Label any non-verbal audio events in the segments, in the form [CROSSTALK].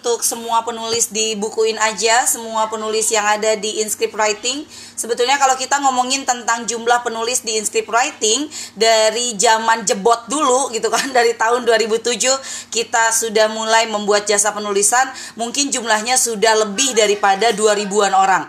untuk semua penulis di bukuin aja, semua penulis yang ada di Inscript Writing. Sebetulnya kalau kita ngomongin tentang jumlah penulis di Inscript Writing dari zaman jebot dulu gitu kan [LAUGHS] dari tahun 2007 kita sudah mulai membuat jasa penulisan, mungkin jumlahnya sudah lebih daripada 2000-an orang.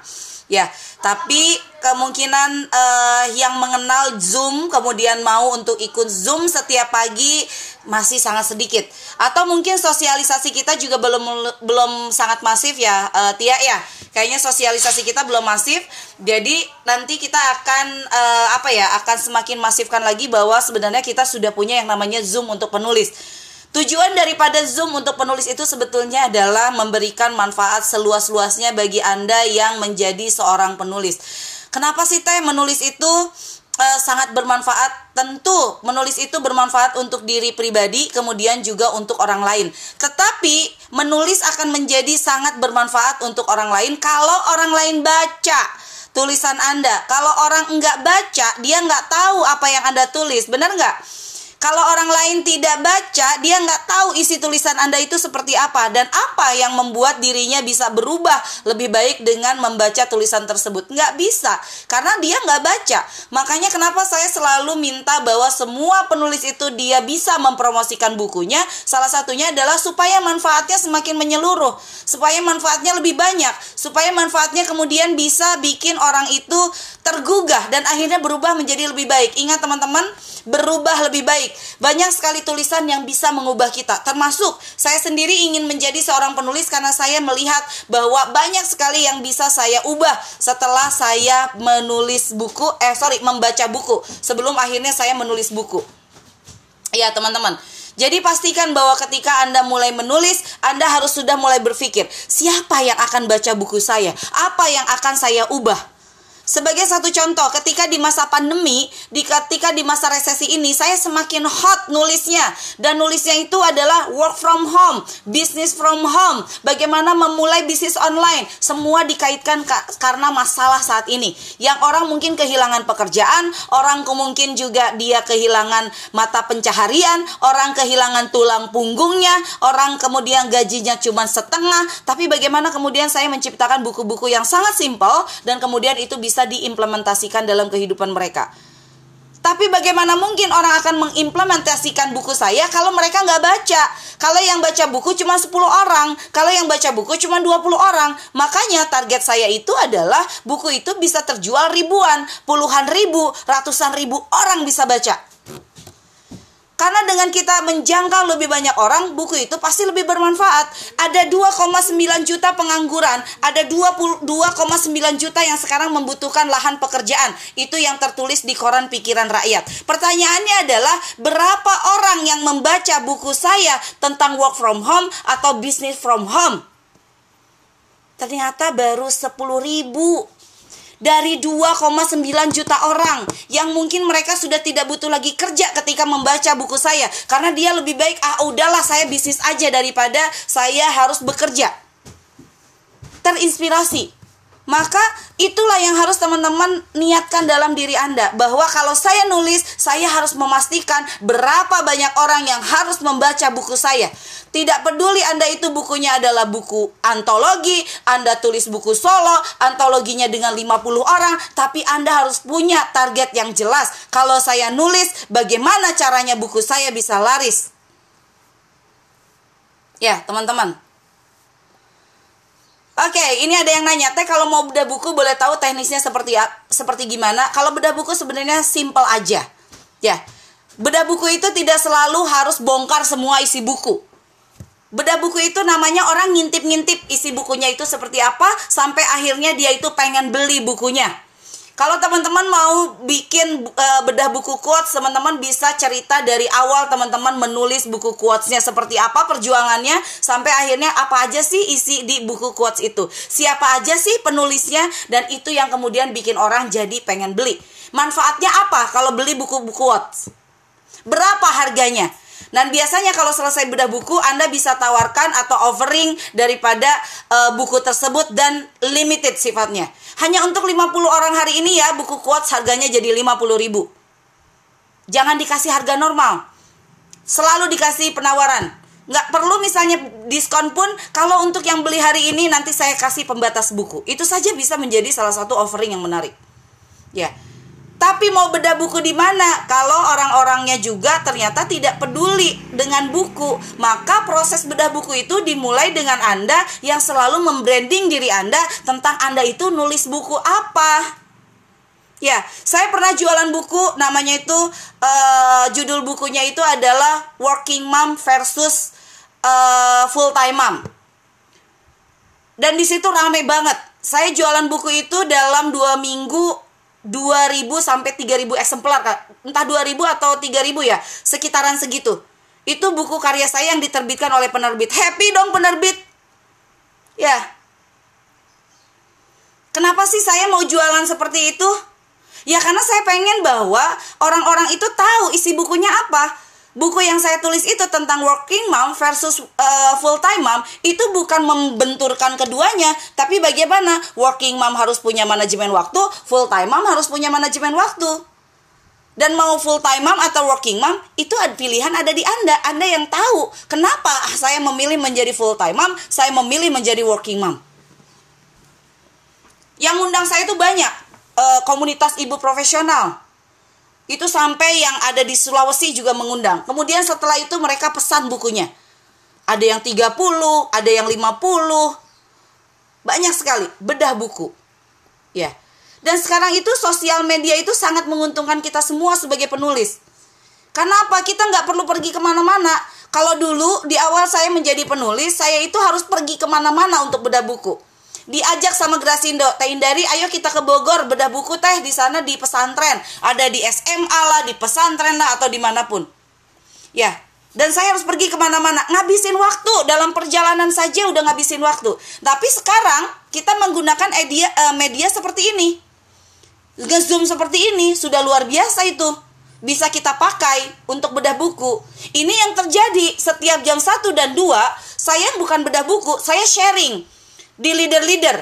Ya, tapi kemungkinan uh, yang mengenal Zoom kemudian mau untuk ikut Zoom setiap pagi masih sangat sedikit. Atau mungkin sosialisasi kita juga belum belum sangat masif ya, uh, Tia ya. Kayaknya sosialisasi kita belum masif. Jadi nanti kita akan uh, apa ya? akan semakin masifkan lagi bahwa sebenarnya kita sudah punya yang namanya Zoom untuk penulis Tujuan daripada Zoom untuk penulis itu sebetulnya adalah memberikan manfaat seluas-luasnya bagi Anda yang menjadi seorang penulis. Kenapa sih Teh menulis itu uh, sangat bermanfaat? Tentu menulis itu bermanfaat untuk diri pribadi, kemudian juga untuk orang lain. Tetapi menulis akan menjadi sangat bermanfaat untuk orang lain kalau orang lain baca tulisan Anda. Kalau orang enggak baca, dia enggak tahu apa yang Anda tulis. Benar enggak? Kalau orang lain tidak baca, dia nggak tahu isi tulisan Anda itu seperti apa dan apa yang membuat dirinya bisa berubah lebih baik dengan membaca tulisan tersebut. Nggak bisa, karena dia nggak baca. Makanya kenapa saya selalu minta bahwa semua penulis itu dia bisa mempromosikan bukunya. Salah satunya adalah supaya manfaatnya semakin menyeluruh, supaya manfaatnya lebih banyak, supaya manfaatnya kemudian bisa bikin orang itu tergugah dan akhirnya berubah menjadi lebih baik. Ingat teman-teman, berubah lebih baik. Banyak sekali tulisan yang bisa mengubah kita. Termasuk saya sendiri ingin menjadi seorang penulis karena saya melihat bahwa banyak sekali yang bisa saya ubah setelah saya menulis buku, eh sorry, membaca buku. Sebelum akhirnya saya menulis buku. Ya teman-teman, jadi pastikan bahwa ketika Anda mulai menulis, Anda harus sudah mulai berpikir, siapa yang akan baca buku saya? Apa yang akan saya ubah? Sebagai satu contoh, ketika di masa pandemi, di ketika di masa resesi ini, saya semakin hot nulisnya. Dan nulisnya itu adalah work from home, business from home, bagaimana memulai bisnis online. Semua dikaitkan karena masalah saat ini. Yang orang mungkin kehilangan pekerjaan, orang mungkin juga dia kehilangan mata pencaharian, orang kehilangan tulang punggungnya, orang kemudian gajinya cuma setengah. Tapi bagaimana kemudian saya menciptakan buku-buku yang sangat simpel dan kemudian itu bisa bisa diimplementasikan dalam kehidupan mereka. Tapi bagaimana mungkin orang akan mengimplementasikan buku saya kalau mereka nggak baca? Kalau yang baca buku cuma 10 orang, kalau yang baca buku cuma 20 orang. Makanya target saya itu adalah buku itu bisa terjual ribuan, puluhan ribu, ratusan ribu orang bisa baca. Karena dengan kita menjangkau lebih banyak orang, buku itu pasti lebih bermanfaat. Ada 2,9 juta pengangguran, ada 2,9 juta yang sekarang membutuhkan lahan pekerjaan. Itu yang tertulis di koran pikiran rakyat. Pertanyaannya adalah berapa orang yang membaca buku saya tentang work from home atau business from home? Ternyata baru 10 ribu dari 2,9 juta orang yang mungkin mereka sudah tidak butuh lagi kerja ketika membaca buku saya karena dia lebih baik ah udahlah saya bisnis aja daripada saya harus bekerja. Terinspirasi maka itulah yang harus teman-teman niatkan dalam diri Anda bahwa kalau saya nulis, saya harus memastikan berapa banyak orang yang harus membaca buku saya. Tidak peduli Anda itu bukunya adalah buku antologi, Anda tulis buku solo, antologinya dengan 50 orang, tapi Anda harus punya target yang jelas. Kalau saya nulis, bagaimana caranya buku saya bisa laris? Ya, teman-teman, Oke, okay, ini ada yang nanya, Teh kalau mau bedah buku boleh tahu teknisnya seperti seperti gimana? Kalau bedah buku sebenarnya simple aja. Ya. Bedah buku itu tidak selalu harus bongkar semua isi buku. Bedah buku itu namanya orang ngintip-ngintip isi bukunya itu seperti apa sampai akhirnya dia itu pengen beli bukunya. Kalau teman-teman mau bikin uh, bedah buku quotes, teman-teman bisa cerita dari awal teman-teman menulis buku quotesnya seperti apa perjuangannya sampai akhirnya apa aja sih isi di buku quotes itu. Siapa aja sih penulisnya dan itu yang kemudian bikin orang jadi pengen beli. Manfaatnya apa kalau beli buku-buku quotes? Berapa harganya? Dan biasanya kalau selesai bedah buku, Anda bisa tawarkan atau offering daripada uh, buku tersebut dan limited sifatnya. Hanya untuk 50 orang hari ini ya, buku quotes harganya jadi 50 ribu. Jangan dikasih harga normal. Selalu dikasih penawaran. nggak perlu misalnya diskon pun kalau untuk yang beli hari ini nanti saya kasih pembatas buku itu saja bisa menjadi salah satu offering yang menarik ya tapi mau bedah buku di mana? Kalau orang-orangnya juga ternyata tidak peduli dengan buku, maka proses bedah buku itu dimulai dengan Anda yang selalu membranding diri Anda tentang Anda itu nulis buku apa. Ya, saya pernah jualan buku namanya itu uh, judul bukunya itu adalah Working Mom versus uh, Full Time Mom. Dan di situ rame banget. Saya jualan buku itu dalam dua minggu 2000 sampai 3000 eksemplar entah 2000 atau 3000 ya sekitaran segitu. Itu buku karya saya yang diterbitkan oleh penerbit. Happy dong penerbit. Ya. Kenapa sih saya mau jualan seperti itu? Ya karena saya pengen bahwa orang-orang itu tahu isi bukunya apa buku yang saya tulis itu tentang working mom versus uh, eh, full time mom itu bukan membenturkan keduanya, tapi bagaimana working mom harus punya manajemen waktu, full time mom harus punya manajemen waktu. Dan mau full time mom atau working mom itu pilihan ada di Anda. Anda yang tahu kenapa saya memilih menjadi full time mom, saya memilih menjadi working mom. Yang undang saya itu banyak uh, komunitas ibu profesional itu sampai yang ada di Sulawesi juga mengundang. Kemudian setelah itu mereka pesan bukunya. Ada yang 30, ada yang 50. Banyak sekali bedah buku. Ya. Dan sekarang itu sosial media itu sangat menguntungkan kita semua sebagai penulis. Karena apa? Kita nggak perlu pergi ke mana-mana. Kalau dulu di awal saya menjadi penulis, saya itu harus pergi ke mana-mana untuk bedah buku diajak sama Grasindo Teh Indari ayo kita ke Bogor bedah buku teh di sana di pesantren. Ada di SMA lah di pesantren lah atau di mana pun. Ya dan saya harus pergi ke mana-mana. Ngabisin waktu dalam perjalanan saja udah ngabisin waktu. Tapi sekarang kita menggunakan media, uh, media seperti ini. Ngezoom seperti ini sudah luar biasa itu. Bisa kita pakai untuk bedah buku. Ini yang terjadi setiap jam 1 dan 2, saya bukan bedah buku, saya sharing di leader-leader.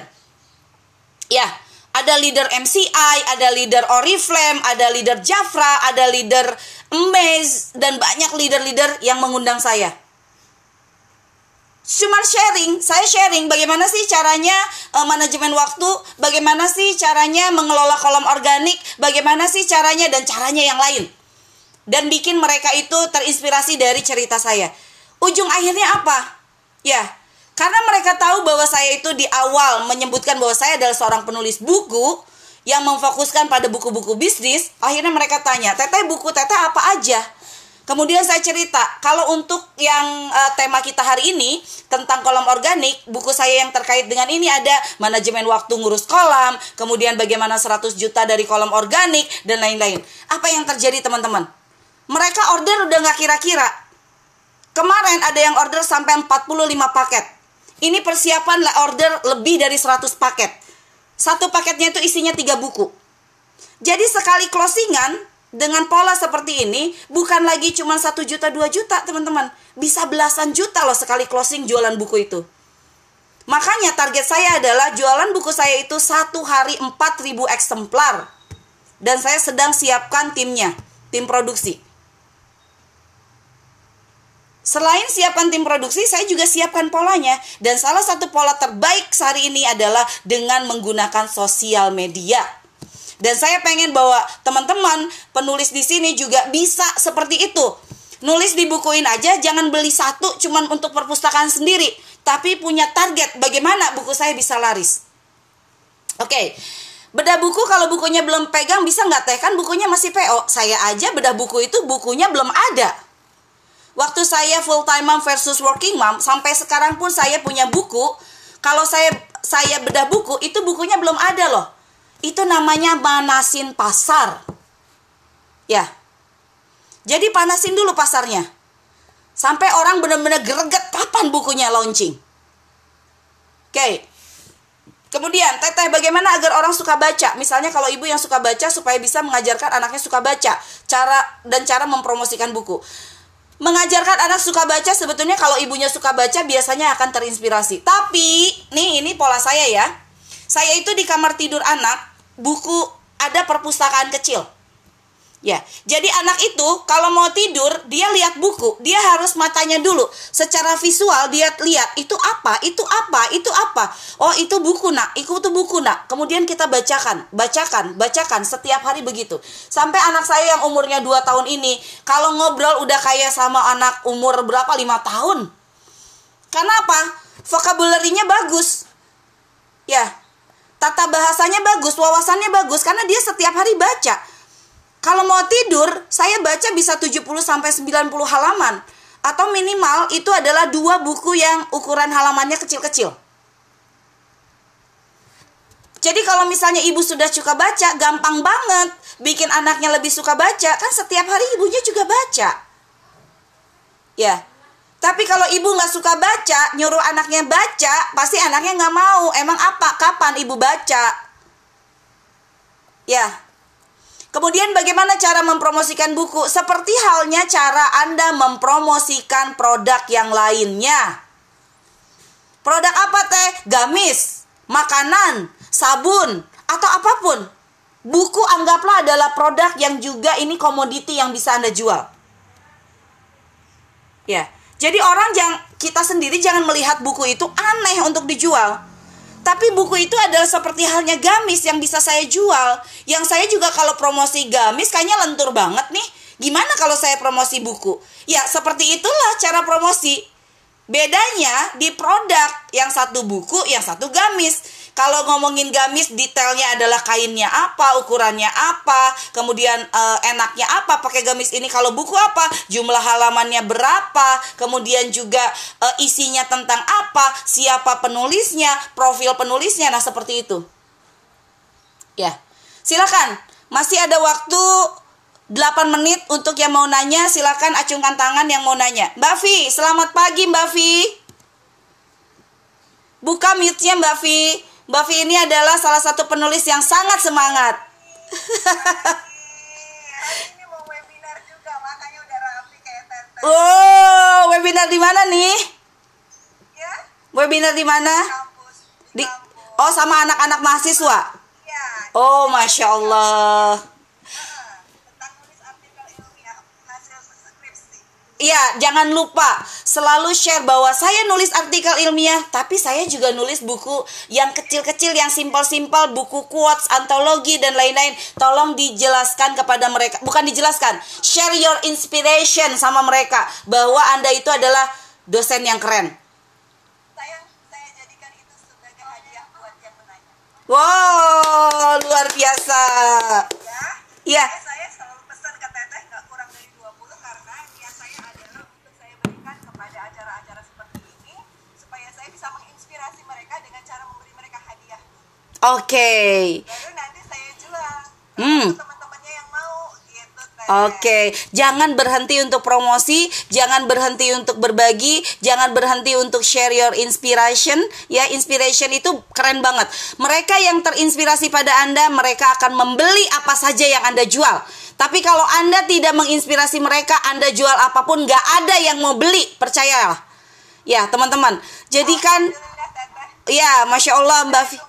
Ya, ada leader MCI, ada leader Oriflame, ada leader Jafra, ada leader Emaze, dan banyak leader-leader yang mengundang saya. Cuma sharing, saya sharing bagaimana sih caranya uh, manajemen waktu, bagaimana sih caranya mengelola kolom organik, bagaimana sih caranya dan caranya yang lain. Dan bikin mereka itu terinspirasi dari cerita saya. Ujung akhirnya apa? Ya, karena mereka tahu bahwa saya itu di awal menyebutkan bahwa saya adalah seorang penulis buku yang memfokuskan pada buku-buku bisnis, akhirnya mereka tanya, "Teteh buku Teteh apa aja?" Kemudian saya cerita, kalau untuk yang uh, tema kita hari ini tentang kolam organik, buku saya yang terkait dengan ini ada manajemen waktu ngurus kolam, kemudian bagaimana 100 juta dari kolam organik dan lain-lain. Apa yang terjadi teman-teman? Mereka order udah nggak kira-kira. Kemarin ada yang order sampai 45 paket. Ini persiapan order lebih dari 100 paket. Satu paketnya itu isinya tiga buku. Jadi sekali closingan dengan pola seperti ini bukan lagi cuma satu juta dua juta teman-teman. Bisa belasan juta loh sekali closing jualan buku itu. Makanya target saya adalah jualan buku saya itu satu hari 4000 eksemplar. Dan saya sedang siapkan timnya, tim produksi. Selain siapkan tim produksi, saya juga siapkan polanya. Dan salah satu pola terbaik hari ini adalah dengan menggunakan sosial media. Dan saya pengen bahwa teman-teman penulis di sini juga bisa seperti itu. Nulis dibukuin aja, jangan beli satu cuman untuk perpustakaan sendiri. Tapi punya target bagaimana buku saya bisa laris. Oke, okay. Bedah buku kalau bukunya belum pegang bisa nggak teh? Kan bukunya masih PO. Saya aja bedah buku itu bukunya belum ada. Waktu saya full time mom versus working mom, sampai sekarang pun saya punya buku. Kalau saya saya bedah buku, itu bukunya belum ada loh. Itu namanya manasin pasar. Ya. Jadi panasin dulu pasarnya. Sampai orang benar-benar greget kapan bukunya launching. Oke. Kemudian, teteh bagaimana agar orang suka baca? Misalnya kalau ibu yang suka baca supaya bisa mengajarkan anaknya suka baca, cara dan cara mempromosikan buku mengajarkan anak suka baca sebetulnya kalau ibunya suka baca biasanya akan terinspirasi. Tapi nih ini pola saya ya. Saya itu di kamar tidur anak buku ada perpustakaan kecil. Ya, jadi anak itu kalau mau tidur dia lihat buku, dia harus matanya dulu. Secara visual dia lihat itu apa, itu apa, itu apa. Oh itu buku nak, itu tuh buku nak. Kemudian kita bacakan, bacakan, bacakan setiap hari begitu. Sampai anak saya yang umurnya 2 tahun ini, kalau ngobrol udah kayak sama anak umur berapa 5 tahun. Karena apa? Vocabulary-nya bagus. Ya, tata bahasanya bagus, wawasannya bagus karena dia setiap hari baca kalau mau tidur, saya baca bisa 70 sampai 90 halaman atau minimal itu adalah dua buku yang ukuran halamannya kecil-kecil. Jadi kalau misalnya ibu sudah suka baca, gampang banget bikin anaknya lebih suka baca. Kan setiap hari ibunya juga baca. Ya. Tapi kalau ibu nggak suka baca, nyuruh anaknya baca, pasti anaknya nggak mau. Emang apa? Kapan ibu baca? Ya, Kemudian bagaimana cara mempromosikan buku? Seperti halnya cara Anda mempromosikan produk yang lainnya. Produk apa teh? Gamis, makanan, sabun, atau apa pun. Buku anggaplah adalah produk yang juga ini komoditi yang bisa Anda jual. Ya. Jadi orang yang kita sendiri jangan melihat buku itu aneh untuk dijual. Tapi buku itu adalah seperti halnya gamis yang bisa saya jual. Yang saya juga kalau promosi gamis kayaknya lentur banget nih. Gimana kalau saya promosi buku? Ya, seperti itulah cara promosi. Bedanya di produk yang satu buku, yang satu gamis. Kalau ngomongin gamis, detailnya adalah kainnya apa, ukurannya apa, kemudian e, enaknya apa pakai gamis ini. Kalau buku apa, jumlah halamannya berapa, kemudian juga e, isinya tentang apa, siapa penulisnya, profil penulisnya. Nah, seperti itu. Ya. Silakan. Masih ada waktu 8 menit untuk yang mau nanya silakan acungkan tangan yang mau nanya Mbak Vi selamat pagi Mbak Vi buka mute-nya Mbak Vi Mbak Vi ini adalah salah satu penulis yang sangat semangat. Oh, webinar di mana nih? Ya? Webinar di mana? Di, oh, sama anak-anak mahasiswa. Ya. Oh, masya Allah. Iya, jangan lupa selalu share bahwa saya nulis artikel ilmiah, tapi saya juga nulis buku yang kecil-kecil, yang simpel-simpel, buku quotes, antologi dan lain-lain. Tolong dijelaskan kepada mereka, bukan dijelaskan, share your inspiration sama mereka bahwa Anda itu adalah dosen yang keren. Saya, saya jadikan itu sebagai hadiah buat yang menanya. Wow, luar biasa. Ya. Iya. Oke. Okay. Baru nanti saya jual. Hmm. Teman-temannya yang mau gitu. Oke, okay. jangan berhenti untuk promosi, jangan berhenti untuk berbagi, jangan berhenti untuk share your inspiration. Ya, inspiration itu keren banget. Mereka yang terinspirasi pada Anda, mereka akan membeli apa saja yang Anda jual. Tapi kalau Anda tidak menginspirasi mereka, Anda jual apa pun, gak ada yang mau beli, percayalah. Ya, teman-teman. Jadikan, ya, masya Allah, Mbak.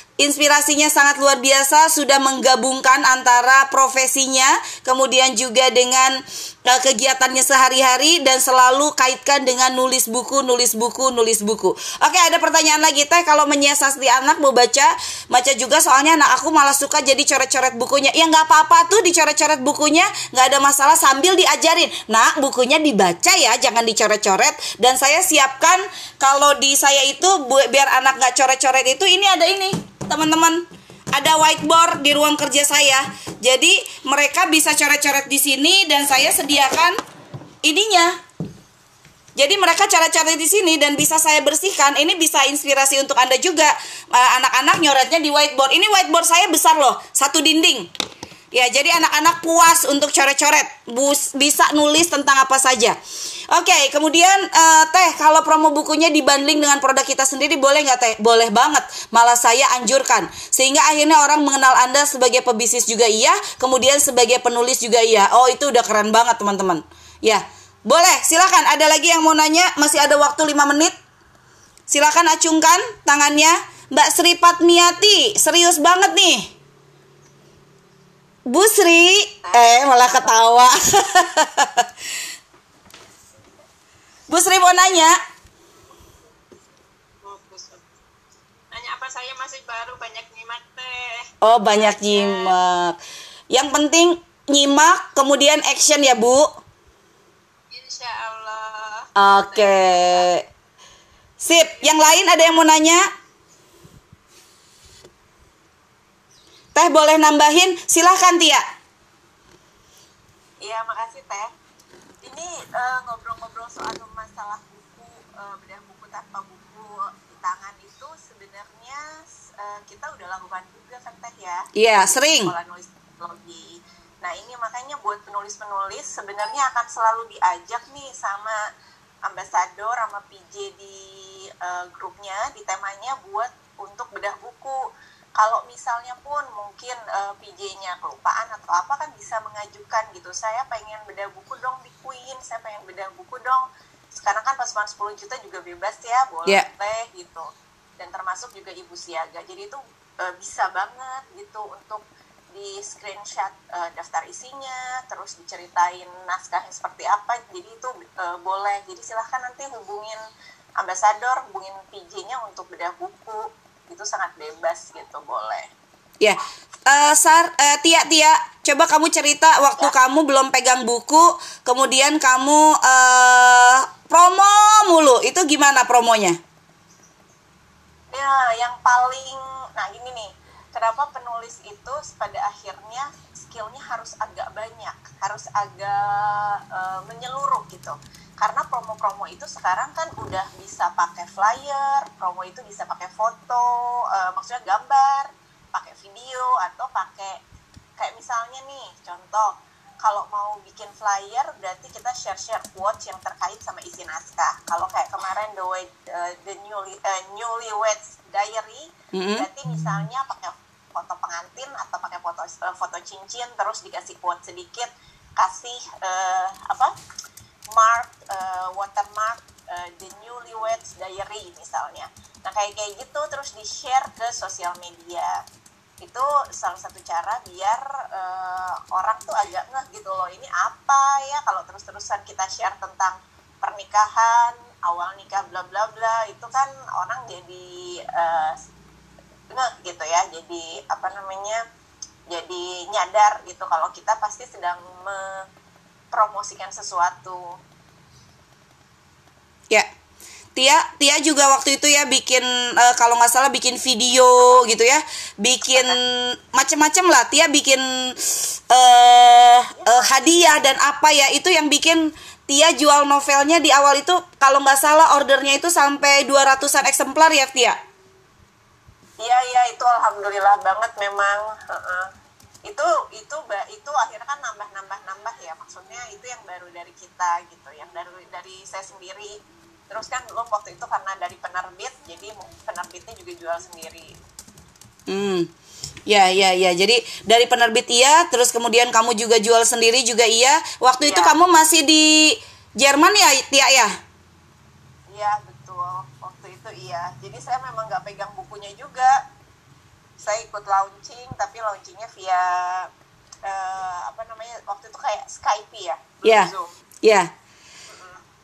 inspirasinya sangat luar biasa sudah menggabungkan antara profesinya kemudian juga dengan uh, kegiatannya sehari-hari dan selalu kaitkan dengan nulis buku, nulis buku, nulis buku. Oke, ada pertanyaan lagi teh kalau menyiasati anak mau baca, baca juga soalnya anak aku malah suka jadi coret-coret bukunya. Ya nggak apa-apa tuh dicoret-coret bukunya, nggak ada masalah sambil diajarin. Nah, bukunya dibaca ya, jangan dicoret-coret dan saya siapkan kalau di saya itu biar anak nggak coret-coret itu ini ada ini teman-teman ada whiteboard di ruang kerja saya. Jadi mereka bisa coret-coret di sini dan saya sediakan ininya. Jadi mereka cara-cara di sini dan bisa saya bersihkan. Ini bisa inspirasi untuk Anda juga. Eh, anak-anak nyoretnya di whiteboard. Ini whiteboard saya besar loh, satu dinding. Ya, jadi anak-anak puas untuk coret-coret, bisa nulis tentang apa saja. Oke, okay, kemudian uh, Teh, kalau promo bukunya dibanding dengan produk kita sendiri boleh nggak Teh? Boleh banget, malah saya anjurkan. Sehingga akhirnya orang mengenal Anda sebagai pebisnis juga iya, kemudian sebagai penulis juga iya. Oh, itu udah keren banget teman-teman. Ya, boleh, silakan. Ada lagi yang mau nanya? Masih ada waktu 5 menit. Silakan acungkan tangannya. Mbak Sri Patmiati, serius banget nih. Bu Sri, eh malah ketawa. [LAUGHS] Bu Sri mau nanya? Nanya apa saya masih baru banyak nyimak teh. Oh banyak nyimak. Yang penting nyimak kemudian action ya Bu. Insya Allah. Oke. Sip. Yang lain ada yang mau nanya? Teh boleh nambahin? Silahkan Tia. Iya, makasih Teh. Ini uh, ngobrol-ngobrol soal masalah buku, uh, bedah buku tanpa buku di tangan itu sebenarnya uh, kita udah lakukan juga kan Teh ya? Iya, sering. Sekolah nulis teknologi. Nah ini makanya buat penulis-penulis sebenarnya akan selalu diajak nih sama ambasador sama PJ di uh, grupnya di temanya buat untuk bedah buku kalau misalnya pun mungkin uh, eh, PJ-nya kelupaan atau apa kan bisa mengajukan gitu. Saya pengen beda buku dong di Queen saya pengen beda buku dong. Sekarang kan pasukan 10 juta juga bebas ya boleh yeah. gitu. Dan termasuk juga ibu siaga. Jadi itu uh, bisa banget gitu untuk di screenshot uh, daftar isinya terus diceritain naskahnya seperti apa. Jadi itu uh, boleh. Jadi silahkan nanti hubungin ambasador hubungin PJ-nya untuk bedah buku itu sangat bebas gitu boleh ya yeah. uh, sar uh, tia tia coba kamu cerita waktu ya. kamu belum pegang buku kemudian kamu uh, promo mulu itu gimana promonya ya yang paling nah ini nih kenapa penulis itu pada akhirnya skillnya harus agak banyak harus agak uh, menyeluruh gitu karena promo-promo itu sekarang kan udah bisa pakai flyer promo itu bisa pakai foto uh, maksudnya gambar pakai video atau pakai kayak misalnya nih contoh kalau mau bikin flyer berarti kita share-share quotes yang terkait sama isi naskah kalau kayak kemarin the way, uh, the newly uh, newlyweds diary mm-hmm. berarti misalnya pakai foto pengantin atau pakai foto uh, foto cincin terus dikasih quote sedikit kasih uh, apa mark uh, watermark uh, the newlyweds diary misalnya. Nah kayak kayak gitu terus di share ke sosial media. Itu salah satu cara biar uh, orang tuh agak ngeh gitu loh ini apa ya? Kalau terus-terusan kita share tentang pernikahan awal nikah bla bla bla itu kan orang jadi uh, ngeh gitu ya. Jadi apa namanya jadi nyadar gitu kalau kita pasti sedang me promosikan sesuatu. Ya. Tia, Tia juga waktu itu ya bikin uh, kalau nggak salah bikin video gitu ya, bikin macem-macem lah. Tia bikin uh, uh, hadiah dan apa ya itu yang bikin Tia jual novelnya di awal itu kalau nggak salah ordernya itu sampai 200-an eksemplar ya Tia. Iya iya itu alhamdulillah banget memang. Uh -uh itu itu itu akhirnya kan nambah nambah nambah ya. Maksudnya itu yang baru dari kita gitu yang dari dari saya sendiri. Terus kan lo waktu itu karena dari penerbit jadi penerbitnya juga jual sendiri. Hmm. Ya ya ya. Jadi dari penerbit iya terus kemudian kamu juga jual sendiri juga iya. Waktu ya. itu iya. kamu masih di Jerman ya Tia ya? Iya betul. Waktu itu iya. Jadi saya memang nggak pegang bukunya juga saya ikut launching tapi launchingnya via uh, apa namanya waktu itu kayak Skype ya yeah. yeah.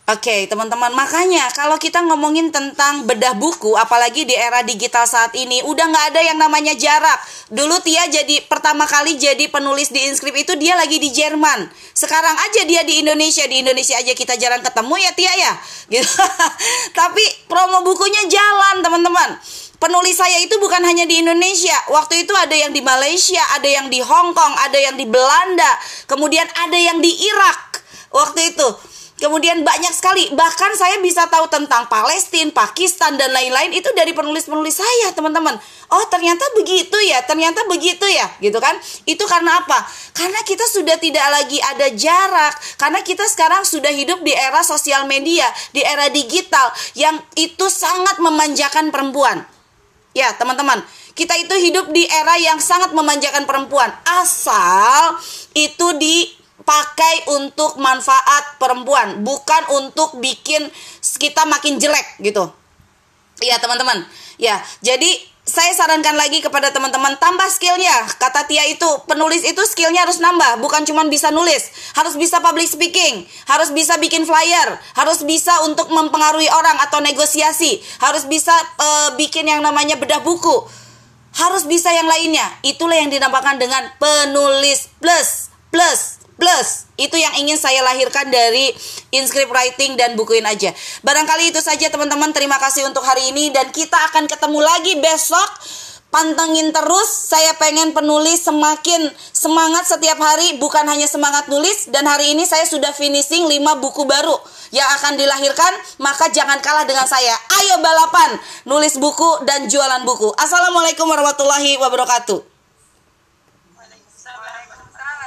Oke, okay, teman-teman, makanya kalau kita ngomongin tentang bedah buku, apalagi di era digital saat ini, udah nggak ada yang namanya jarak. Dulu Tia jadi pertama kali jadi penulis di Inscript itu dia lagi di Jerman. Sekarang aja dia di Indonesia, di Indonesia aja kita jarang ketemu ya Tia ya. [LAUGHS] Gitu. Tapi promo bukunya jalan, teman-teman penulis saya itu bukan hanya di Indonesia. Waktu itu ada yang di Malaysia, ada yang di Hong Kong, ada yang di Belanda, kemudian ada yang di Irak. Waktu itu Kemudian banyak sekali, bahkan saya bisa tahu tentang Palestina, Pakistan dan lain-lain itu dari penulis-penulis saya, teman-teman. Oh, ternyata begitu ya, ternyata begitu ya, gitu kan? Itu karena apa? Karena kita sudah tidak lagi ada jarak, karena kita sekarang sudah hidup di era sosial media, di era digital yang itu sangat memanjakan perempuan. Ya, teman-teman, kita itu hidup di era yang sangat memanjakan perempuan, asal itu di pakai untuk manfaat perempuan, bukan untuk bikin kita makin jelek gitu. Iya teman-teman. Ya, jadi saya sarankan lagi kepada teman-teman tambah skillnya. Kata Tia itu penulis itu skillnya harus nambah, bukan cuma bisa nulis, harus bisa public speaking, harus bisa bikin flyer, harus bisa untuk mempengaruhi orang atau negosiasi, harus bisa uh, bikin yang namanya bedah buku, harus bisa yang lainnya. Itulah yang dinamakan dengan penulis plus plus plus itu yang ingin saya lahirkan dari inscript writing dan bukuin aja. Barangkali itu saja teman-teman. Terima kasih untuk hari ini. Dan kita akan ketemu lagi besok. Pantengin terus. Saya pengen penulis semakin semangat setiap hari. Bukan hanya semangat nulis. Dan hari ini saya sudah finishing 5 buku baru yang akan dilahirkan. Maka jangan kalah dengan saya. Ayo balapan nulis buku dan jualan buku. Assalamualaikum warahmatullahi wabarakatuh